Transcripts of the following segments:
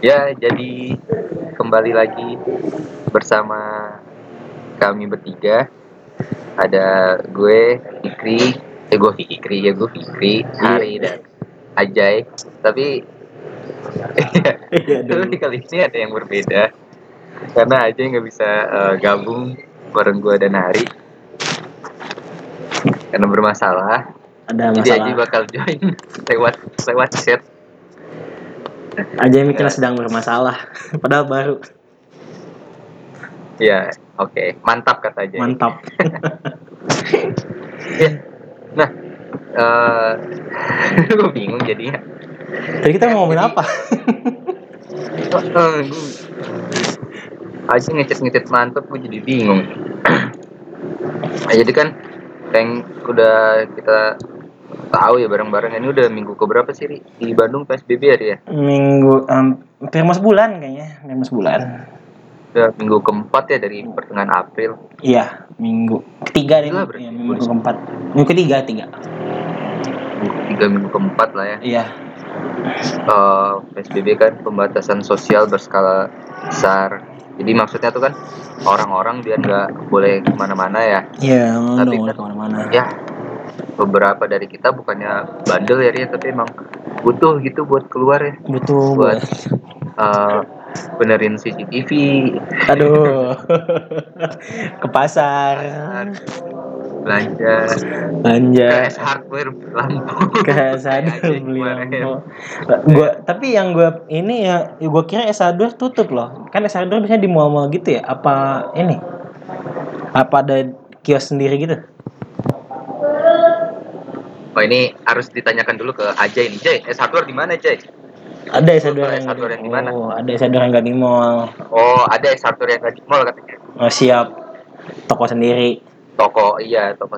Ya, jadi kembali lagi bersama kami bertiga. Ada gue, Fikri, eh gue Fikri ya gue Fikri, Ari dan Ajay. Tapi Iya tapi kali ini ada yang berbeda karena Ajay nggak bisa eh, gabung bareng gue dan Ari karena bermasalah. Ada Jadi Ajay masalah. bakal join lewat lewat chat. Aja mikirnya sedang bermasalah. Padahal baru. Ya, oke, mantap kata Ajay. Mantap. Ya. Nah, eh gue bingung jadinya. Tadi kita mau ngomongin apa? Eh, aja ngecet-ngecet mantep gue jadi bingung. nah, jadi kan yang udah kita tahu ya bareng-bareng ini udah minggu keberapa sih Ri? di Bandung PSBB ya ya? Minggu hampir mas bulan kayaknya, hampir bulan. Udah minggu keempat ya dari pertengahan April. Iya, minggu ketiga deh. Iya, minggu keempat. Minggu ketiga, tiga. Minggu ketiga minggu keempat lah ya. Iya. Eh, PSBB kan pembatasan sosial berskala besar. Jadi maksudnya tuh kan orang-orang biar nggak boleh ke mana-mana ya. Iya, udah Tapi kan- ke mana-mana. ya beberapa dari kita bukannya bandel ya Ria, tapi emang butuh gitu buat keluar ya Butuh buat eh, benerin CCTV Aduh. Ke pasar. belanja Belanja. Hardware lampu S1 aja beli lampu. Gua tapi yang gua ini ya gua kira S1 tutup loh. Kan S1 biasanya di mall-mall gitu ya. Apa ini? Apa ada kios sendiri gitu? Oh ini harus ditanyakan dulu ke Ajay nih Jay S hardware di mana Jay Ada S1 Kalau yang S1 yang di mana? Oh, ada S1 yang nggak di mall. oh ada S hardware yang di mall katanya Oh, siap. Toko sendiri. toko iya toko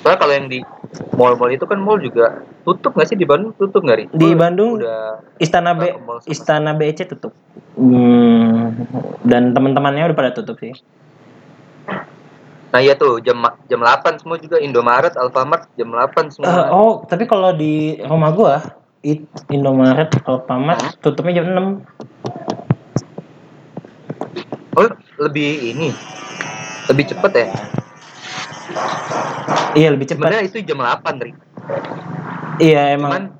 soalnya kalau yang di mall-mall itu kan mall juga tutup nggak sih di Bandung tutup nggak Ri? Di Bandung udah Istana B Istana BEC tutup. Hmm, dan teman-temannya udah pada tutup sih. Nah iya tuh jam jam 8 semua juga Indomaret, Alfamart jam 8 semua. Eh, oh, tapi kalau di rumah gua It, Indomaret, Alfamart tutupnya jam 6. Oh, lebih ini. Lebih cepet ya. Iya, lebih cepat. Sebenarnya itu jam 8, Ri. Iya, Cuman emang.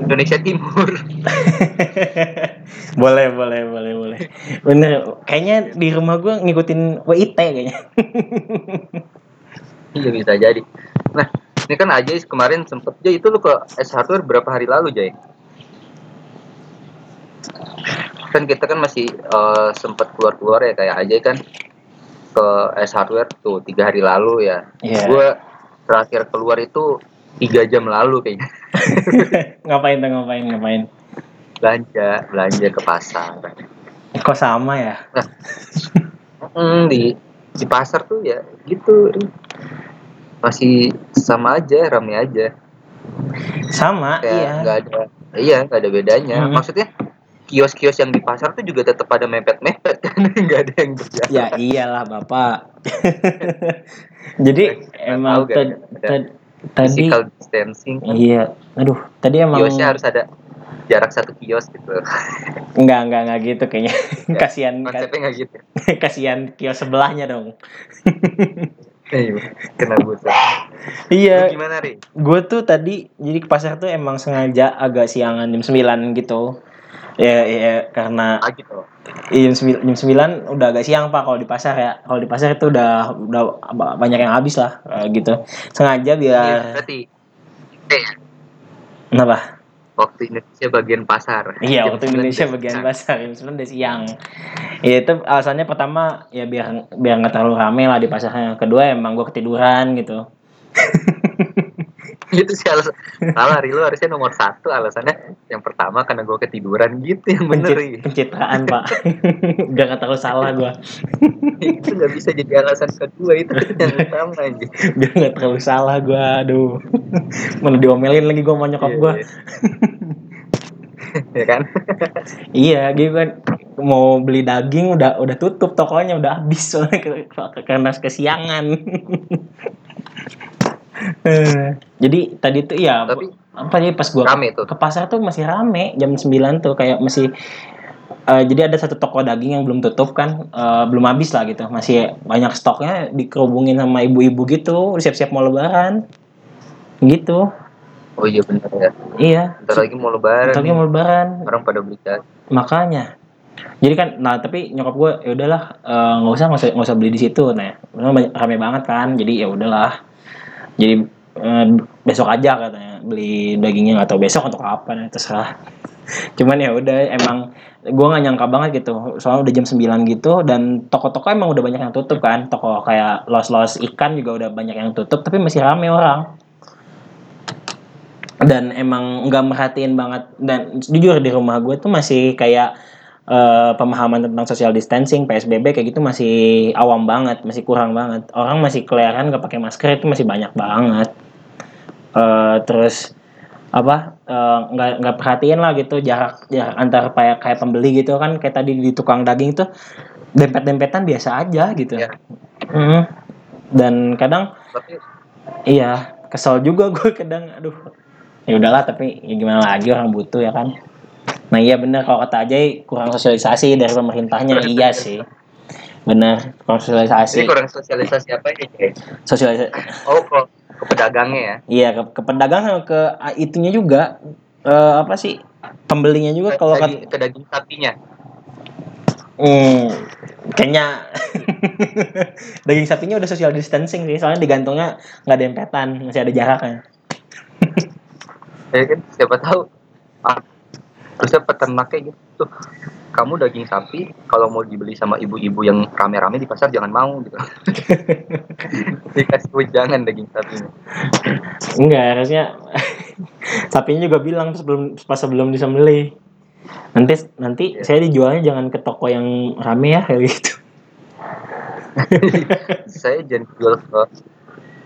Indonesia Timur. boleh, boleh. Bener, kayaknya di rumah gua ngikutin WIT kayaknya. Iya bisa jadi. Nah, ini kan aja kemarin sempet Jay itu lu ke S Hardware berapa hari lalu, Jay? Kan kita kan masih eh, sempet keluar-keluar ya kayak aja kan ke S Hardware tuh tiga hari lalu ya. Iya. Gue terakhir keluar itu tiga jam lalu kayaknya. ngapain tuh, ngapain, ngapain? belanja belanja ke pasar Kok sama ya? Hmm, di di pasar tuh ya gitu masih sama aja rame aja Sama, kayak iya. nggak ada iya nggak ada bedanya Mhm. maksudnya kios-kios yang di pasar tuh juga tetap pada mepet-mepet kan nggak ada yang berjalan Ya iyalah bapak. Jadi Nggak emang tahu, ada tadi physical distancing kan. iya. Aduh, tadi emang kiosnya harus ada jarak satu kios gitu enggak enggak enggak gitu kayaknya. Ya, kasihan konsepnya nggak gitu kasihan kios sebelahnya dong. Iya, kena buta iya, Lu gimana ri gue tuh tadi jadi ke pasar tuh emang sengaja agak siangan jam 9 gitu. Ya, ya karena ah gitu Iya, jam 9, jam 9 udah agak siang pak kalau di pasar ya. Kalau di pasar itu udah udah ba- banyak yang habis lah gitu. Sengaja Iya, biar berarti eh, kenapa? Waktu Indonesia bagian pasar Iya, Jam waktu 9 Indonesia bagian pasar jam 9 udah siang. Ya itu alasannya pertama ya biar biar nggak terlalu rame lah di pasarnya. Kedua emang gue ketiduran gitu. itu sih alasan salah Ri lu harusnya nomor satu alasannya yang pertama karena gue ketiduran gitu yang bener Pencit, pencitraan pak. biar nggak terlalu salah gue. itu nggak bisa jadi alasan kedua itu yang utama aja biar nggak terlalu salah gue. Aduh. Mana diomelin lagi gue sama nyokap gue. ya kan Iya, gitu kan mau beli daging udah udah tutup tokonya udah habis soalnya karena kesiangan. Jadi tadi tuh ya Tapi apa sih pas gua rame tuh ke pasar tuh masih rame jam 9 tuh kayak masih eh, jadi ada satu toko daging yang belum tutup kan, eh, belum habis lah gitu, masih banyak stoknya dikerubungin sama ibu-ibu gitu, siap-siap mau lebaran, gitu. Oh iya bener ya. Iya, Ntar lagi mau lebaran. Bentar lagi mau lebaran, Orang pada beli cat. makanya. Jadi kan, nah tapi nyokap gue ya udahlah eh, nggak usah nggak usah usah beli di situ, nah rame banget kan, jadi ya udahlah. Jadi eh, besok aja katanya beli dagingnya tahu besok atau kapan ya terserah. Cuman ya udah emang gue nggak nyangka banget gitu, soalnya udah jam 9 gitu dan toko-toko emang udah banyak yang tutup kan, toko kayak los-los ikan juga udah banyak yang tutup, tapi masih rame orang. Dan emang nggak merhatiin banget dan jujur di rumah gue tuh masih kayak eh, pemahaman tentang social distancing, PSBB kayak gitu masih awam banget, masih kurang banget. Orang masih kelihatan nggak pakai masker itu masih banyak banget. Eh, terus apa eh, nggak nggak perhatiin lah gitu jarak jarak antar kayak kayak pembeli gitu kan kayak tadi di tukang daging tuh dempet dempetan biasa aja gitu. Iya. Mm. Dan kadang Tapi Iya, kesel juga gue kadang, aduh. Ya udahlah, tapi ya gimana lagi orang butuh ya kan. Nah iya bener kalau kata Ajay kurang sosialisasi dari pemerintahnya iya sih. Bener kurang ini sosialisasi. kurang sosialisasi apa ya? Sosialisasi. Oh kok ke pedagangnya ya. Iya ke, ke pedagang sama ke ah, itunya juga eh, apa sih pembelinya juga kalau ke, kata daging, ke daging sapinya. Hmm, kayaknya daging sapinya udah social distancing sih, soalnya digantungnya nggak dempetan, masih ada jaraknya. Ya kan siapa tahu. Terusnya peternaknya gitu. Kamu daging sapi kalau mau dibeli sama ibu-ibu yang rame-rame di pasar jangan mau gitu. Dikasih jangan daging sapinya. Enggak, harusnya sapinya juga bilang sebelum pas sebelum disembelih. Nanti nanti saya dijualnya jangan ke toko yang rame ya kayak gitu. Saya jangan jual ke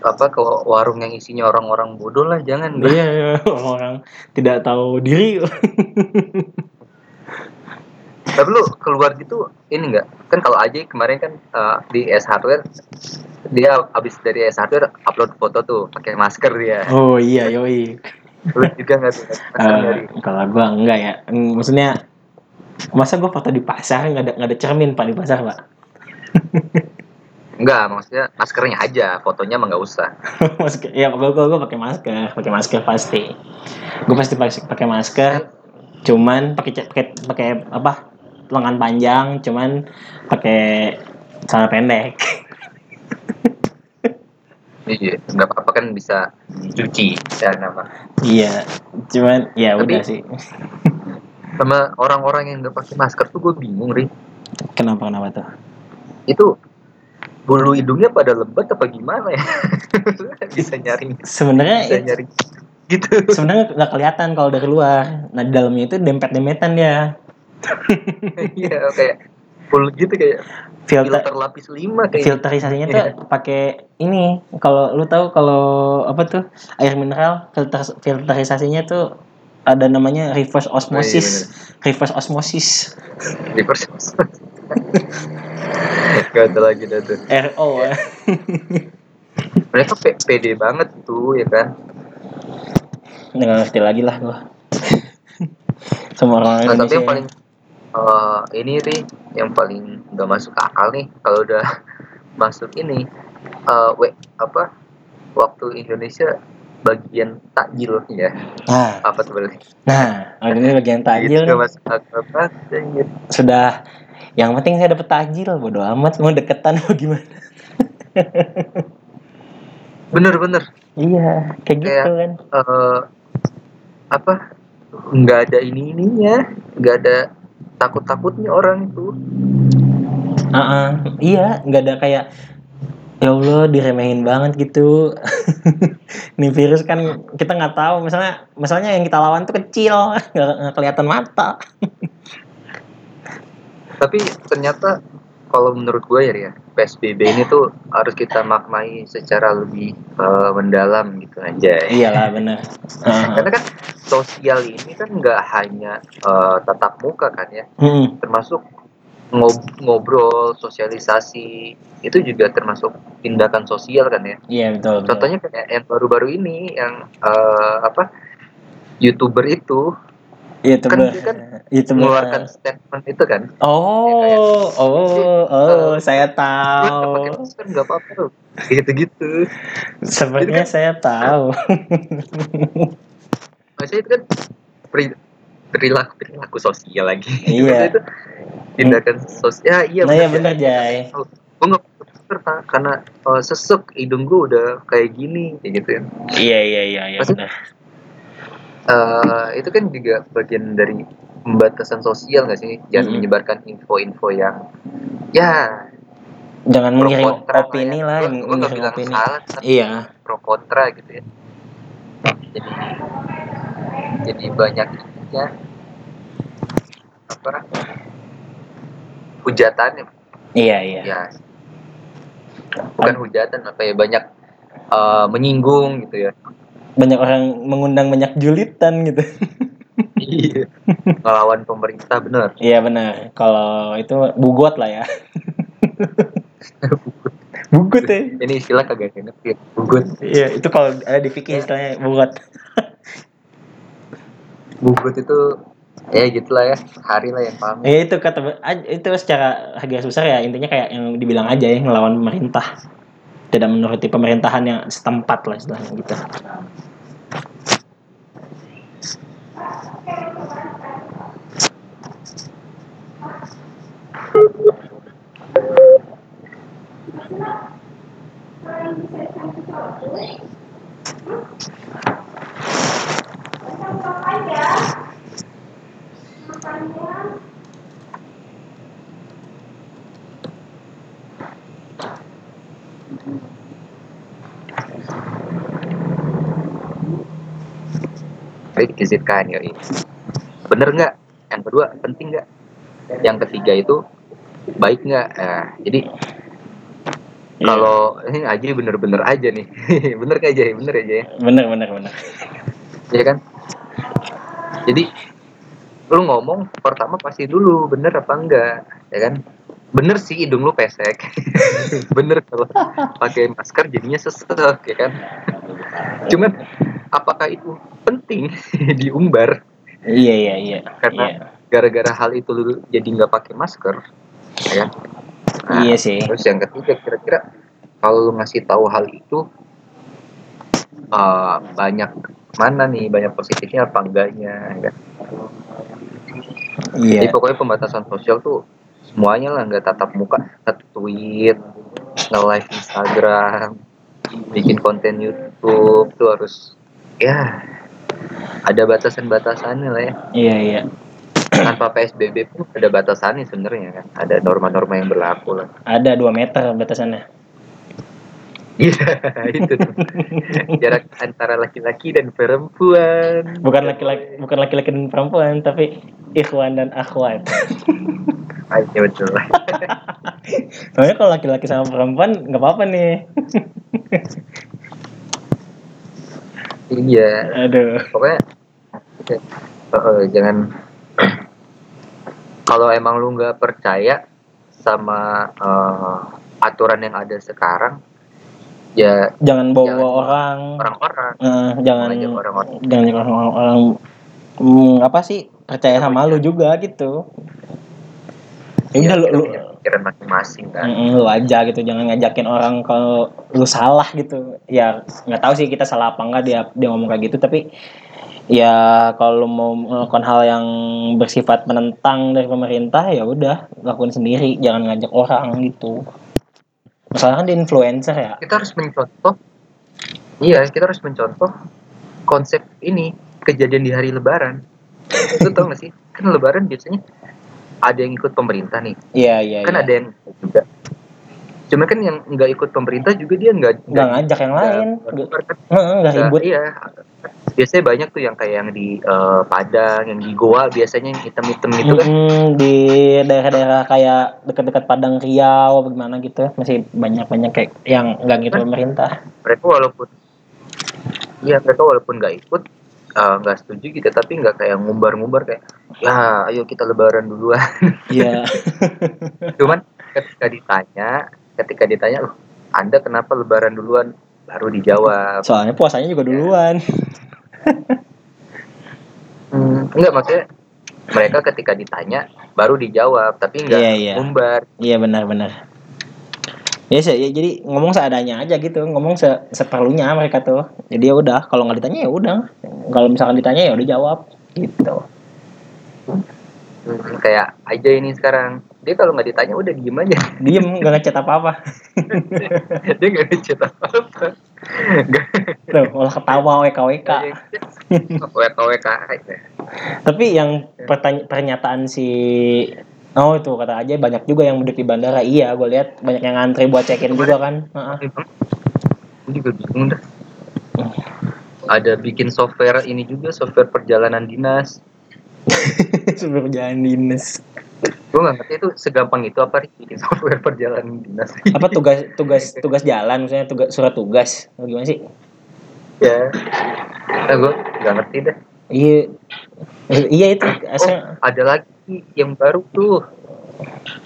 apa ke warung yang isinya orang-orang bodoh lah jangan Iya, orang tidak tahu diri. Tapi lu keluar gitu ini enggak? Kan kalau aja kemarin kan eh, di S Hardware dia abis dari S Hardware upload foto tuh pakai masker dia. Oh iya, yoi. Lu juga nggak tuh dari kalau gua enggak ya. Mm, Maksudnya masa gua foto di pasar nggak ada nggak ada cermin pak di pasar pak Enggak, maksudnya maskernya aja, fotonya mah nggak usah. masker ya gua gua, gua pakai masker pakai masker pasti gua pasti pakai masker cuman pakai pakai pakai apa lengan panjang cuman pakai celana pendek Iya, nggak apa-apa kan bisa dicuci dan apa. iya cuman ya Tapi- udah sih Sama orang-orang yang nggak pakai masker tuh gue bingung, Ri. kenapa kenapa tuh Itu bulu hidungnya pada lebat apa gimana ya? bisa nyari, sebenarnya bisa nyari gitu. sebenarnya nggak kelihatan kalau dari luar. Nah di dalamnya itu dempet dempetan dia. Iya, kayak full gitu kayak filter filter lapis lima kayak filterisasinya tuh Iya. pakai ini. Kalau lu tahu kalau apa tuh? Air mineral filter filterisasinya tuh ada namanya reverse osmosis. Reverse osmosis. Reverse Gak ada lagi dah tuh. RO ya. mereka pe- pede banget tuh ya kan? Nggak ngerti lagi lah gua. Semua orang nah tapi yang paling eh, ini nih yang paling nggak masuk akal nih kalau udah masuk ini eh we, apa waktu Indonesia bagian takjil ya. Nah. Apa tuh berarti? Nah ini bagian tajil Itu nggak nih. masuk akal banget anjir. sudah yang penting saya dapat tajil bodo amat. Mau deketan mau gimana? Bener-bener iya kayak Kayak- gitu kan. eh apa? Nggak ada ini ininya nggak ada takut takutnya orang itu. Ah, ah. iya nggak ada kayak ya Allah diremehin banget gitu. Ini virus kan kita nggak tahu. Misalnya misalnya yang kita lawan tuh kecil nggak kelihatan mata tapi ternyata kalau menurut gue ya Ria, PSBB ini tuh harus kita maknai secara lebih eh, mendalam gitu aja iyalah benar karena kan sosial ini kan nggak hanya eh, tatap muka kan ya. Mm-mm. termasuk ngob- ngobrol sosialisasi itu juga termasuk tindakan sosial kan ya. Iya betul, contohnya kayak yang baru-baru ini yang eh, apa youtuber itu youtuber Kan dia kan youtuber mengeluarkan statement itu kan? Oh oh oh saya Lu nggak pakai tahu. masker nggak apa-apa loh gitu gitu sebenarnya kan- saya tahu. Maksudnya itu kan peri- perilaku perilaku sosial lagi. Iya. Itu tindakan sosial. Iya nah ya bener Jay gue nggak pakai masker tak karena uh, sesek hidung gue udah kayak gini kayak gitu ya iya iya iya iya Maksud- Eh, itu kan juga bagian dari pembatasan sosial nggak sih? Jangan Mm-mm. menyebarkan info-info yang ya jangan mengirim kontra opini ya. lah yang nggak mengirim bilang opini. salah iya. pro kontra gitu ya. Jadi jadi banyak ininya. Apa hujatannya iya iya. Ya. Bukan hujatan apa ya banyak eh, menyinggung gitu ya banyak orang mengundang banyak julitan gitu. Iya. Melawan pemerintah bener iya benar. Kalau itu bugot lah ya. Bugot ya. Ini istilah kagak ngerti. Bugut iya itu kalau ada di fikih istilahnya bugot. Bugut itu ya gitulah ya. Hari lah yang paham. Ya itu kata itu secara garis besar ya. Intinya kayak yang dibilang aja ya ngelawan pemerintah. Tidak menuruti pemerintahan yang setempat lah istilahnya gitu baik izitkan ya bener nggak? Yang kedua penting nggak? Yang ketiga itu baik nggak? Nah, jadi kalau ini aja bener-bener aja nih. Bener aja bener aja ya bener bener bener. Iya kan? Jadi lu ngomong pertama pasti dulu bener apa enggak ya kan? Bener sih hidung lu pesek. Bener kalau pakai masker jadinya sesek ya kan? Cuman apakah itu penting diumbar iya iya iya. Karena- iya. gara-gara hal itu lu jadi nggak pakai masker ya kan? Nah, iya sih. terus yang ketiga kira-kira kalau lu ngasih tahu hal itu uh, banyak mana nih? Banyak positifnya apa enggaknya ya kan? iya. Jadi pokoknya pembatasan sosial tuh semuanya lah nggak tatap muka, nge-tweet, nge-live Instagram, bikin konten YouTube tuh harus ya ada batasan-batasannya lah ya. iya iya Tanpa PSBB pun ada batasannya sebenarnya kan. Ada norma-norma yang berlaku lah. ada 2 meter batasannya Iya, itu. Jarak antara laki-laki dan perempuan. bukan laki-laki bukan laki-laki dan perempuan tapi ikhwan dan akhwat Ah, Iya betul. soalnya kalau laki-laki sama perempuan nggak apa-apa nih iya. aduh. Pokoknya eh, eh, jangan kalau emang lu nggak percaya sama eh, aturan yang ada sekarang ya jangan bawa Jangan. orang. Orang-orang. Eh, jangan orang-orang. jangan orang-orang. Hmm, apa sih? Percaya sama lu juga gitu. Ya udah ya, lu, lu pikiran masing-masing kan. Mm-mm, lu aja gitu jangan ngajakin orang kalau lu salah gitu. Ya nggak tahu sih kita salah apa enggak dia dia ngomong kayak gitu tapi ya kalau lu mau melakukan hal yang bersifat menentang dari pemerintah ya udah lakuin sendiri jangan ngajak orang gitu. Masalahnya kan di influencer ya. Kita harus mencontoh iya kita harus mencontoh konsep ini kejadian di hari lebaran. Lu tau gak sih? Kan lebaran biasanya ada yang ikut pemerintah nih. Iya iya kan iya. ada yang juga. Cuma kan yang nggak ikut pemerintah juga dia nggak nggak ngajak yang lain. nggak- ribut. iya. Biasanya banyak tuh yang kayak yang di eh, Padang yang di Goa biasanya yang hitam-hitam gitu kan. Mm-mm, di daerah-daerah kayak dekat-dekat Padang Riau apa gimana gitu. Masih banyak-banyak kayak yang nggak gitu pemerintah. mereka walaupun iya mereka walaupun nggak ikut eh, nggak setuju gitu tapi nggak kayak ngumbar-ngumbar kayak ya ayo kita lebaran duluan Iya cuman ketika ditanya ketika ditanya loh anda kenapa lebaran duluan baru dijawab soalnya puasanya juga duluan Hmm, enggak maksudnya mereka ketika ditanya baru dijawab tapi enggak Iya, iya. ngumbar. Iya benar-benar. Ya, se- ya, jadi ngomong seadanya aja gitu, ngomong se seperlunya mereka tuh. Jadi ya udah, kalau nggak ditanya ya udah. Kalau misalkan ditanya ya udah jawab gitu. Hmm, kayak aja ini sekarang dia kalau nggak ditanya udah diem aja Diem nggak ngechat apa-apa. dia nggak ngechat apa apa Tuh, malah ketawa WKWK. WK WK Tapi yang pertanya- pernyataan si Oh itu kata aja banyak juga yang mudik di bandara. Iya, gue lihat banyak yang ngantri buat check-in juga kan. Heeh. Gue juga bingung dah. Ada bikin software ini juga software perjalanan dinas. Sebelum jalan dinas. Gue nggak ngerti itu segampang itu apa Rik, bikin software perjalanan dinas. Apa tugas tugas tugas jalan misalnya tugas surat tugas. Atau Gimana sih? ya. Nah, gue nggak ngerti dah. Iya. Iya itu Oh, ada lagi yang baru tuh.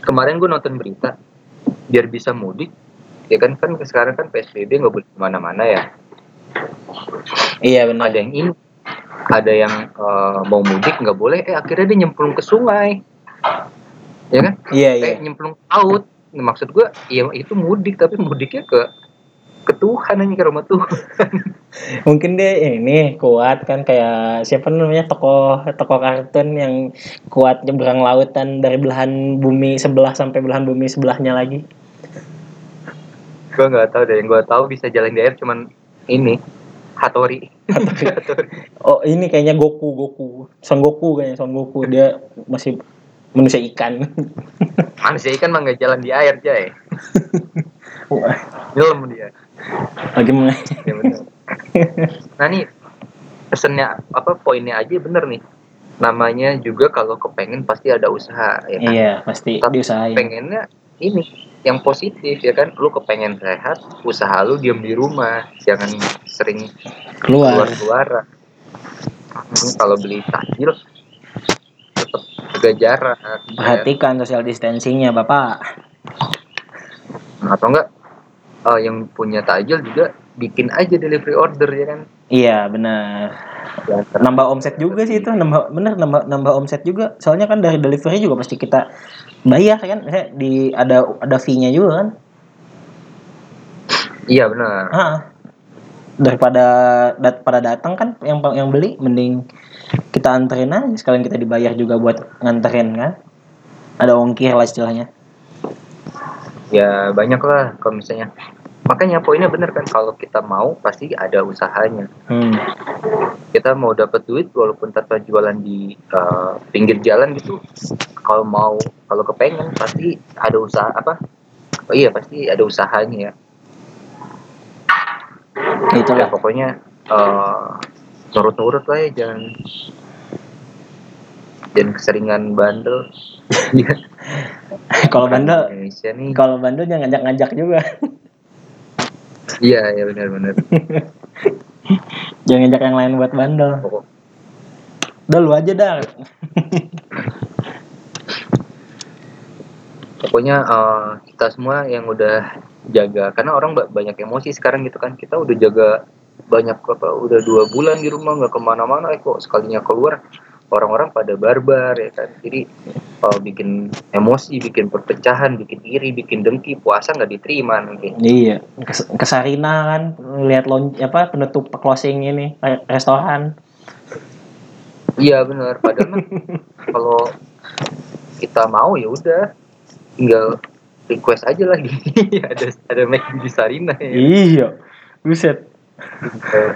Kemarin gue nonton berita biar bisa mudik. Ya kan kan sekarang kan PSBB nggak boleh ke mana-mana ya. Iya benar. Ada yang ini, ada yang eh, mau mudik nggak boleh. Eh akhirnya dia nyemplung ke sungai. Ya kan? Iya iya. Eh nyemplung ke laut. Nah, maksud gue, ya itu mudik tapi mudiknya ke ke Tuhan aja ke rumah Tuhan. Mungkin dia ini kuat kan kayak siapa namanya tokoh tokoh kartun yang kuat nyebrang lautan dari belahan bumi sebelah sampai belahan bumi sebelahnya lagi. gue nggak tahu deh. Yang gue tahu bisa jalan di air cuman ini Hatori. Hatori. Oh ini kayaknya Goku Goku Son Goku kayaknya Son Goku dia masih manusia ikan. Manusia ikan mah nggak jalan di air. Wah, Nyelam dia. Lagi mulai. Ya. Nah nih pesennya apa poinnya aja bener nih. Namanya juga kalau kepengen pasti ada usaha ya kan. Iya pasti Tapi diusahain. Pengennya ini yang positif ya kan. Lu kepengen sehat, usaha lu diam di rumah, jangan sering keluar Keluar. keluaran. kalau beli takjil tetap jaga jarak. ya. Perhatikan social distancingnya bapak. Atau enggak eh, yang punya takjil juga bikin aja delivery order ya kan. Iya benar. Ya, Nambah omset juga sih itu nambah bener nambah nambah omset juga. Soalnya kan dari delivery juga pasti kita bayar kan. Misalnya di ada ada fee-nya juga kan. Iya benar. Ah, daripada dat pada datang kan yang yang beli mending kita anterin aja sekalian kita dibayar juga buat nganterin kan ada ongkir lah istilahnya Ya banyak lah kalau misalnya. Makanya poinnya bener kan kalau kita mau pasti ada usahanya. hmm. Kita mau dapat duit walaupun tanpa jualan di eh, pinggir jalan gitu. Kalau mau kalau kepengen pasti ada usaha apa? Oh iya pasti ada usahanya ya. Ya itulah pokoknya eh, nurut-nurut lah ya jangan jangan keseringan bandel. Kalau bandel kalau bandel jangan ngajak-ngajak juga Iya ya benar-benar. jangan ngajak yang lain buat bandel. Pokok. Udah lu aja dah pokoknya eh, kita semua yang udah jaga karena orang ba- banyak emosi sekarang gitu kan. Kita udah jaga banyak apa udah dua bulan di rumah nggak ke mana-mana eh, kok sekalinya keluar orang-orang pada barbar ya kan? Jadi eh, bikin emosi bikin perpecahan bikin iri bikin dengki puasa nggak diterima nanti. Iya Kes- ke Sarina kan lihat lon apa penutup closing ini re- restoran. Iya benar. Padahal kalau kita mau ya udah. Tinggal request aja lagi. Ada ada McD di Sarina ya. Iya buset. Eh,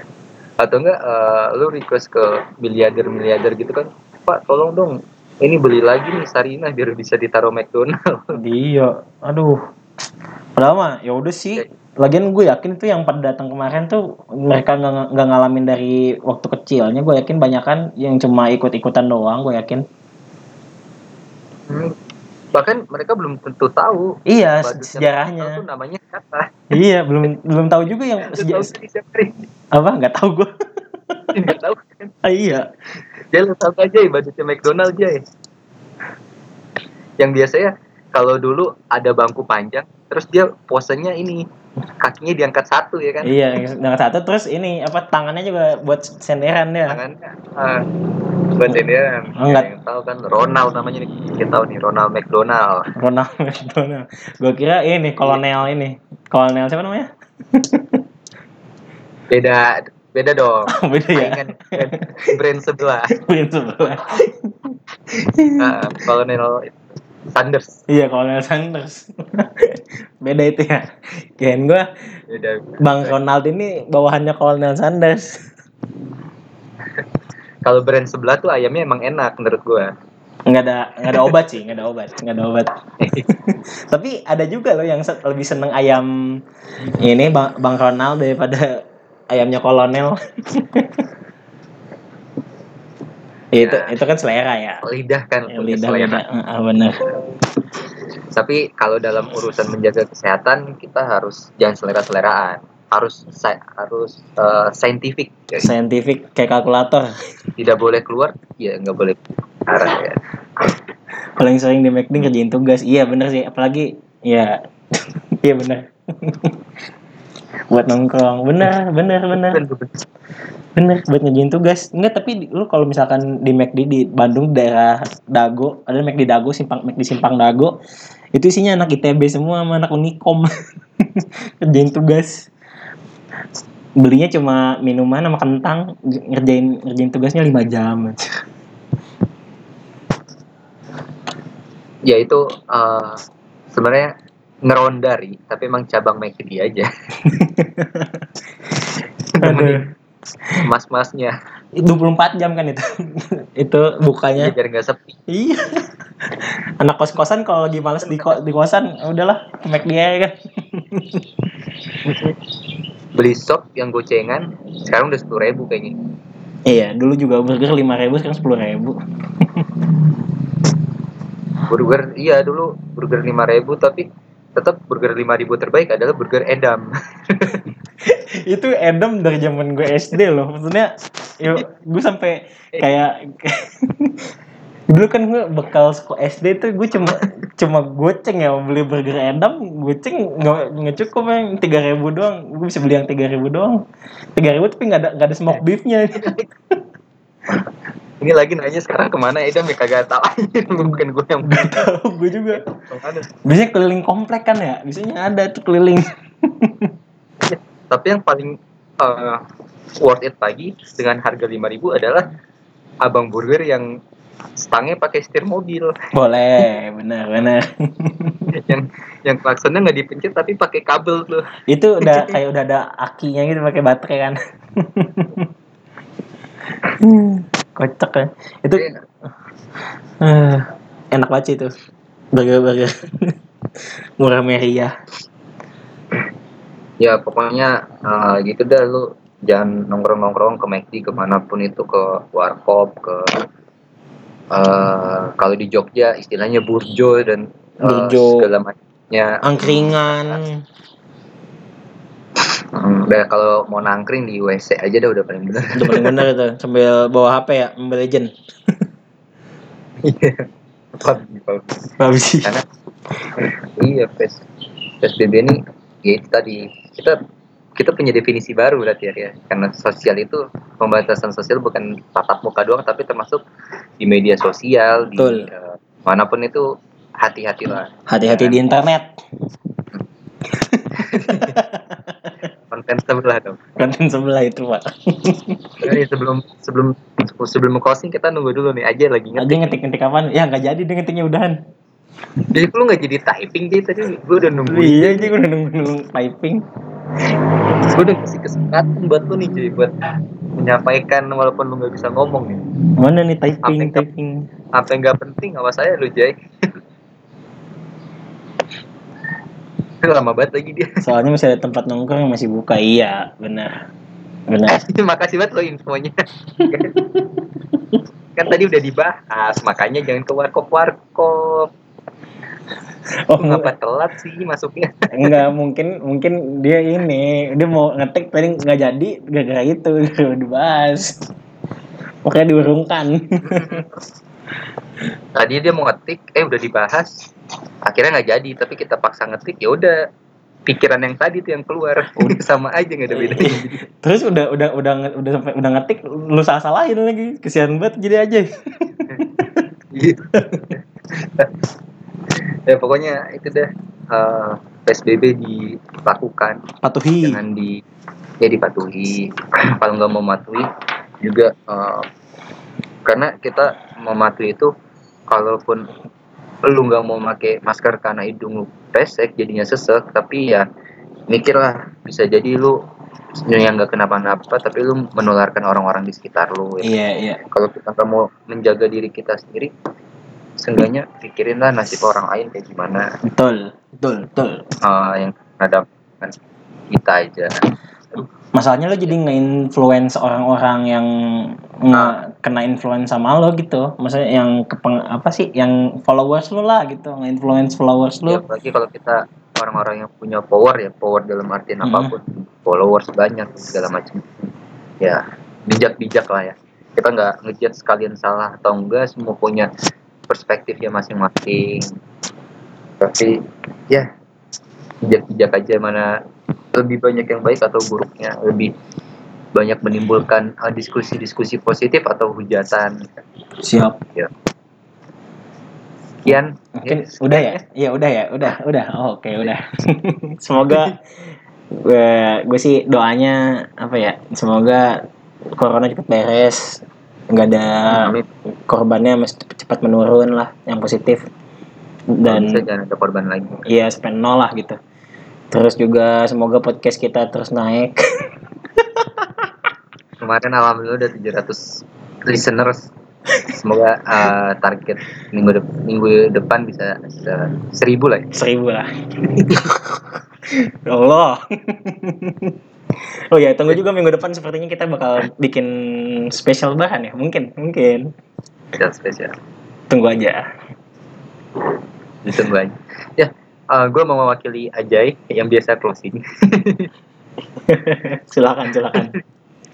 atau enggak eh, lu request ke miliarder miliarder gitu kan pak tolong dong ini beli lagi nih Sarina biar bisa ditaruh McDonald Iya, aduh. Padahal mah ya udah sih. Lagian gue yakin tuh yang pada datang kemarin tuh mereka nggak nggak ngalamin dari waktu kecilnya. Gue yakin banyak kan yang cuma ikut-ikutan doang. Gue yakin. Hmm. Bahkan mereka belum tentu tahu Iya sejarahnya. tuh namanya siapa iya belum belum tahu juga yang Lu seja- tahu sih siapa Ri? apa nggak tahu gue. nggak tahu kan Ah, iya. dia lu tahu aja ya budgetnya McDonald aja ya yang biasanya kalau dulu ada bangku panjang terus dia posenya ini kakinya diangkat satu ya kan Iya, dengan satu terus ini apa tangannya juga buat senderan dia. tangannya ah, buat senderan Oh, enggak. yang tahu kan Ronald namanya nih kita tahu nih Ronald McDonald Ronald McDonald. Gue kira ini kolonel ini. Kolonel siapa namanya? beda beda dong Beda ya. Brand, brand sebelah Brand sebelah. Ah, Colonel Sanders Iya, Kolonel Sanders. Beda itu ya. Kirain gue beda Bang Ronald ini bawahannya Kolonel Sanders. kalau brand sebelah tuh ayamnya emang enak menurut gua Nggak ada nggak ada obat sih, nggak ada obat, nggak ada obat. Tapi ada juga loh yang lebih seneng ayam ini Bang, Bang Ronald daripada ayamnya Kolonel. itu Ya. itu kan selera ya. lidah kan Ya, lidah selera. lidah Ah, bener. Tapi kalau dalam urusan menjaga kesehatan kita harus jangan selera-seleraan. Harus harus eh, scientific. Ya. Scientific kayak kalkulator. tidak boleh keluar ya nggak boleh. Arah ya. Paling sering di McD kerjain tugas. Iya bener sih, apalagi ya. Iya bener. buat nongkrong. Bener bener bener. Bener buat ngerjain tugas. Enggak tapi lu kalau misalkan di McD di Bandung daerah Dago ada McD Dago simpang McD Simpang Dago itu isinya anak ITB semua sama anak Unikom kerjain tugas. Belinya cuma minuman sama kentang. Ngerjain ngerjain tugasnya 5 jam. Ya itu eh, sebenarnya ngerondari tapi emang cabang McD aja. Mas-masnya 24 jam kan itu. Itu ya, bukanya biar nggak sepi. Iya. Anak kos kosan kalau lagi males di, ko- di kosan udahlah ke McD aja kan. Beli sop yang gocengan sekarang udah sepuluh ribu kayaknya. Iya dulu juga burger lima ribu sekarang sepuluh ribu. Burger iya dulu burger lima ribu tapi tetap burger lima ribu terbaik adalah burger Edam itu Adam dari zaman gue SD loh. Maksudnya ya, gue sampai kayak dulu kan gue bekal sekolah SD tuh gue cuma cuma goceng ya. Beli burger Adam goceng nggak nggak cukup yang tiga ribu doang. Gue bisa beli yang tiga ribu doang. tiga ribu tapi nggak ada nggak ada smoke beefnya. Ini lagi nanya sekarang ke mana? Edam ya kagak tahu. Bukan gue yang nggak tahu gue juga. Biasanya keliling komplek kan ya? Biasanya ada tuh keliling tapi yang paling eh, worth it pagi dengan harga lima ribu adalah abang burger yang stangnya pakai setir mobil. Boleh benar benar. Yang yang klaksonnya nggak dipencet tapi pakai kabel tuh. Itu udah kayak udah ada akinya gitu pakai baterai kan. Kocak kan. Itu Iya. eh, enak banget sih itu. Burger burger murah meriah ya pokoknya eh, gitu dah lu jangan nongkrong nongkrong ke McD ke mana pun itu ke warkop ke eh, kalau di Jogja istilahnya burjo dan eh, Burjo. segala macamnya. Angkringan. Hmm, udah kalau mau nangkring di WC aja dah udah paling bener. Itu paling bener itu sambil bawa HP ya Mobile Legend. Iya. PUBG karena iya pes PSBB ini ya itu tadi kita kita punya definisi baru berarti ya karena sosial itu pembatasan sosial bukan tatap muka doang tapi termasuk di media sosial di Betul. eh, mana pun itu hati-hatilah. Hati-hati di internet. Konten sebelah dong. Konten sebelah itu pak. Jadi sebelum sebelum sebelum closing kita nunggu dulu nih. Aja lagi aja ngetik. ngetik-ngetik kapan ya nggak jadi deh ngetiknya udahan jadi lu nggak jadi typing jadi tadi? Gue udah nunggu iya aja gue udah nunggu nunggu typing. Gue udah kasih kesempatan buat lu nih cuy buat menyampaikan walaupun lu nggak bisa ngomong nih mana nih typing Apa yang- typing? apa yang nggak penting? Awas saya lu Jay lama banget lagi dia. Soalnya masih ada tempat nongkrong yang masih buka. Iya benar. Benar. Makasih banget lo infonya. Kan tadi udah dibahas makanya jangan ke warkop warkop oh ngapa telat sih masuknya? Enggak mungkin mungkin dia ini dia mau ngetik tadi nggak jadi gara-gara itu dibahas. Makanya diurungkan. Tadi dia mau ngetik eh udah dibahas akhirnya nggak jadi tapi kita paksa ngetik ya udah pikiran yang tadi tuh yang keluar udah sama aja nggak ada bedanya. Jadi, Terus udah udah udah udah sampai udah ngetik lu salah salahin lagi. Kesian banget jadi aja. Ya pokoknya itu deh eh, PSBB dilakukan Patuhi. jangan di ya dipatuhi kalau nggak mau mematuhi juga eh, karena kita mematuhi itu kalaupun lu nggak mau pakai masker karena hidung lu pesek jadinya sesek tapi ya mikirlah bisa jadi lu yang nggak kenapa-napa tapi lu menularkan orang-orang di sekitar lu ya. Iya, iya. kalau kita nggak mau menjaga diri kita sendiri seenggaknya pikirinlah nasib orang lain kayak gimana Betul. Betul, betul. eh, yang ada kita aja Masalahnya lo jadi nge-influence orang-orang yang nge- kena influence sama lo gitu. Maksudnya yang kepeng apa sih? Yang followers lo lah gitu, nge-influence followers Ya, lo. apalagi kalau kita orang-orang yang punya power ya, power dalam artian Mhm. apa pun, followers banyak segala macam. Ya, bijak-bijak lah ya. Kita nggak ngejudge sekalian salah atau enggak, semua punya perspektifnya masing-masing. Tapi ya bijak-bijak aja mana lebih banyak yang baik atau buruknya, lebih banyak menimbulkan uh, diskusi-diskusi positif atau hujatan. Siap. Sekian. Mungkin Ya, udah ya? Iya, udah ya. Udah, udah. Oh, Oke, udah. Semoga gue gue sih doanya apa ya? Semoga corona cepat beres. Nggak ada korbannya mesti cepat menurun lah yang positif Dan bisa jangan ada korban lagi. Iya, spend nol lah gitu. Terus juga semoga podcast kita terus naik. Kemarin alhamdulillah udah 700 listeners. Semoga uh, target minggu de- minggu depan bisa, bisa 1000 lah ya. Seribu lah. Ya Allah. oh ya, tunggu juga minggu depan sepertinya kita bakal bikin spesial bahan ya. Mungkin, mungkin. Spesial spesial. Tunggu aja. Ditunggu aja. Ya, gue mau mewakili Ajay yang biasa closing. silakan, silakan.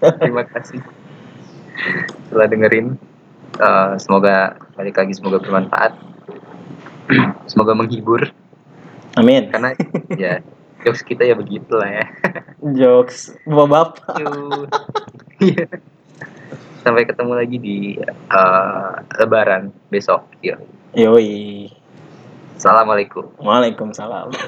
Terima kasih telah dengerin. Uh, semoga balik lagi semoga bermanfaat. semoga menghibur Amin. karena ya jokes kita ya begitulah ya. Jokes bapak. Yuk. Iya. Sampai ketemu lagi di uh, Lebaran besok. Yuk. Yoi. Assalamualaikum. Waalaikumsalam.